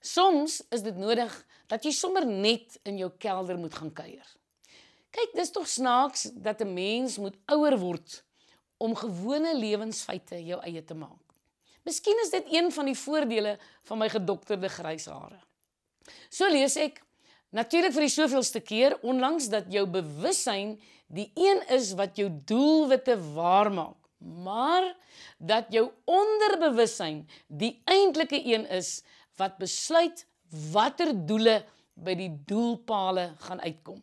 Soms is dit nodig dat jy sommer net in jou kelder moet gaan kuier. Kyk, dis tog snaaks dat 'n mens moet ouer word om gewone lewensfeite jou eie te maak. Miskien is dit een van die voordele van my gedokterde grys hare. So lees ek natuurlik vir die soveelste keer onlangs dat jou bewussyn die een is wat jou doelwitte waarmaak, maar dat jou onderbewussyn die eintlike een is wat besluit watter doele by die doelpale gaan uitkom.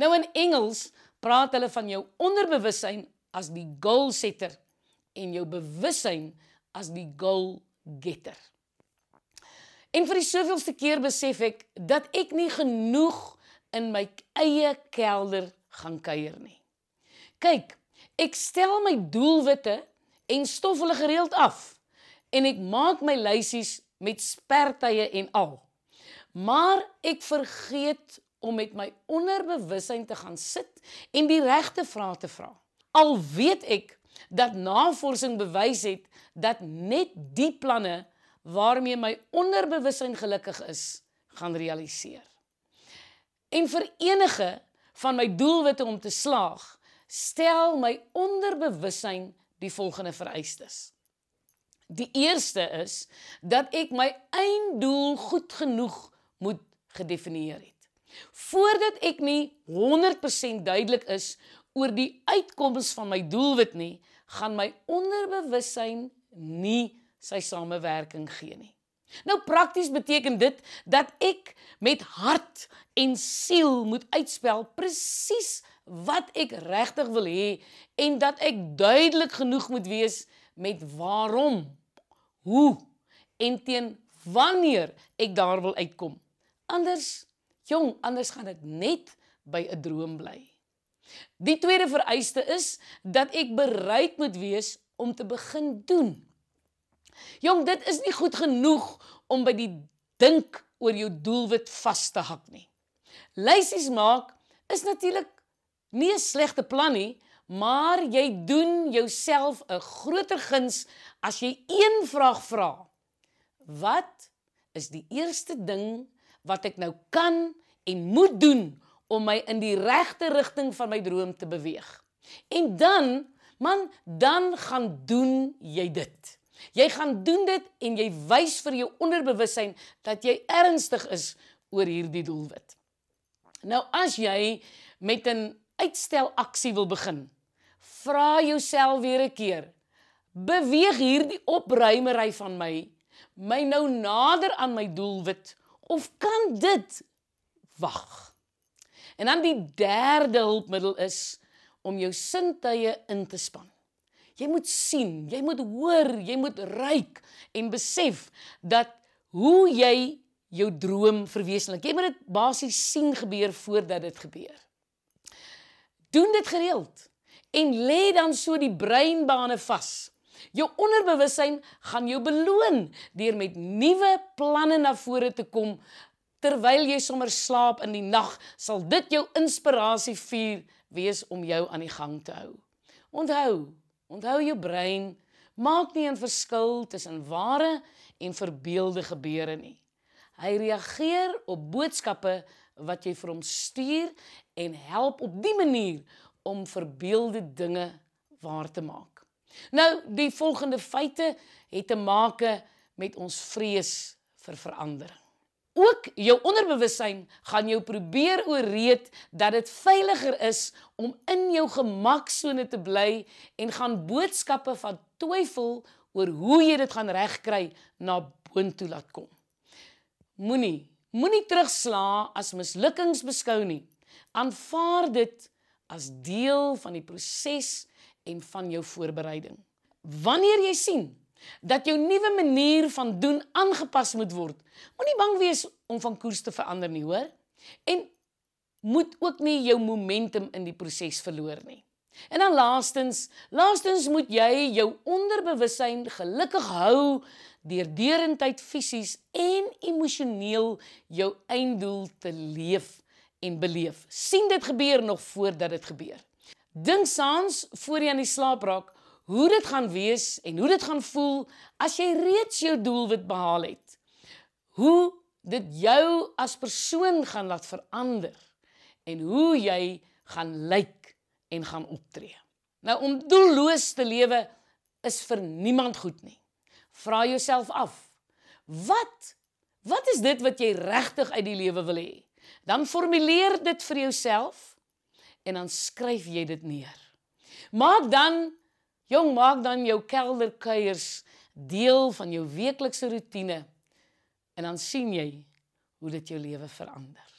Nou in Engels praat hulle van jou onderbewussyn as die goal setter en jou bewussyn as die goal getter. En vir die soveelste keer besef ek dat ek nie genoeg in my eie kelder gaan kuier nie. Kyk, ek stel my doelwitte en stof hulle gereeld af en ek maak my lysies met spertye en al. Maar ek vergeet om met my onderbewussyn te gaan sit en die regte vrae te vra. Al weet ek dat navorsing bewys het dat net die planne waarmee my onderbewussyn gelukkig is, gaan realiseer. En vir enige van my doelwitte om te slaag, stel my onderbewussyn die volgende vereistes. Die eerste is dat ek my einddoel goed genoeg moet gedefinieer het. Voordat ek nie 100% duidelik is oor die uitkoms van my doelwit nie, gaan my onderbewussyn nie sy samewerking gee nie. Nou prakties beteken dit dat ek met hart en siel moet uitspel presies wat ek regtig wil hê en dat ek duidelik genoeg moet wees met waarom, hoe en teen wanneer ek daar wil uitkom. Anders jong, anders gaan dit net by 'n droom bly. Die tweede vereiste is dat ek bereid moet wees om te begin doen. Jong, dit is nie goed genoeg om by die dink oor jou doelwit vas te hak nie. Lysies maak is natuurlik nie 'n slegte plan nie, maar jy doen jouself 'n groter guns as jy een vraag vra. Wat is die eerste ding wat ek nou kan en moet doen om my in die regte rigting van my droom te beweeg. En dan, man, dan gaan doen jy dit. Jy gaan doen dit en jy wys vir jou onderbewussyn dat jy ernstig is oor hierdie doelwit. Nou as jy met 'n uitstel aksie wil begin, vra jouself weer 'n keer: Beweeg hierdie opruimery van my my nou nader aan my doelwit of kan dit wag? En dan die derde hulpmiddel is om jou sintuie in te span. Jy moet sien, jy moet hoor, jy moet ruik en besef dat hoe jy jou droom verwesenlik. Jy moet dit basies sien gebeur voordat dit gebeur. Doen dit gereeld en lê dan so die breinbane vas. Jou onderbewussyn gaan jou beloon deur met nuwe planne na vore te kom terwyl jy sommer slaap in die nag, sal dit jou inspirasie vuur wees om jou aan die gang te hou. Onthou, onthou jou brein maak nie 'n verskil tussen ware en verbeelde gebeure nie. Hy reageer op boodskappe wat jy vir hom stuur en help op die manier om verbeelde dinge waar te maak. Nou, die volgende feite het te maak met ons vrees vir verandering ook jou onderbewussyn gaan jou probeer ooreed dat dit veiliger is om in jou gemaksone te bly en gaan boodskappe van twyfel oor hoe jy dit gaan regkry na boontoe laat kom. Moenie moenie terugsla as mislukkings beskou nie. Aanvaar dit as deel van die proses en van jou voorbereiding. Wanneer jy sien dat jou nuwe manier van doen aangepas moet word. Moenie bang wees om van koers te verander nie, hoor? En moet ook nie jou momentum in die proses verloor nie. En dan laastens, laastens moet jy jou onderbewussyn gelukkig hou deur deurentyd fisies en emosioneel jou einddoel te leef en beleef. sien dit gebeur nog voordat dit gebeur. Dink saans voor jy aan die slaap raak, hoe dit gaan wees en hoe dit gaan voel as jy reeds jou doelwit behaal het. hoe dit jou as persoon gaan laat verander en hoe jy gaan lyk en gaan optree. Nou om doelloos te lewe is vir niemand goed nie. Vra jouself af, wat wat is dit wat jy regtig uit die lewe wil hê? Dan formuleer dit vir jouself en dan skryf jy dit neer. Maak dan jong maak dan jou kelderkuiers deel van jou weeklikse rotine en dan sien jy hoe dit jou lewe verander.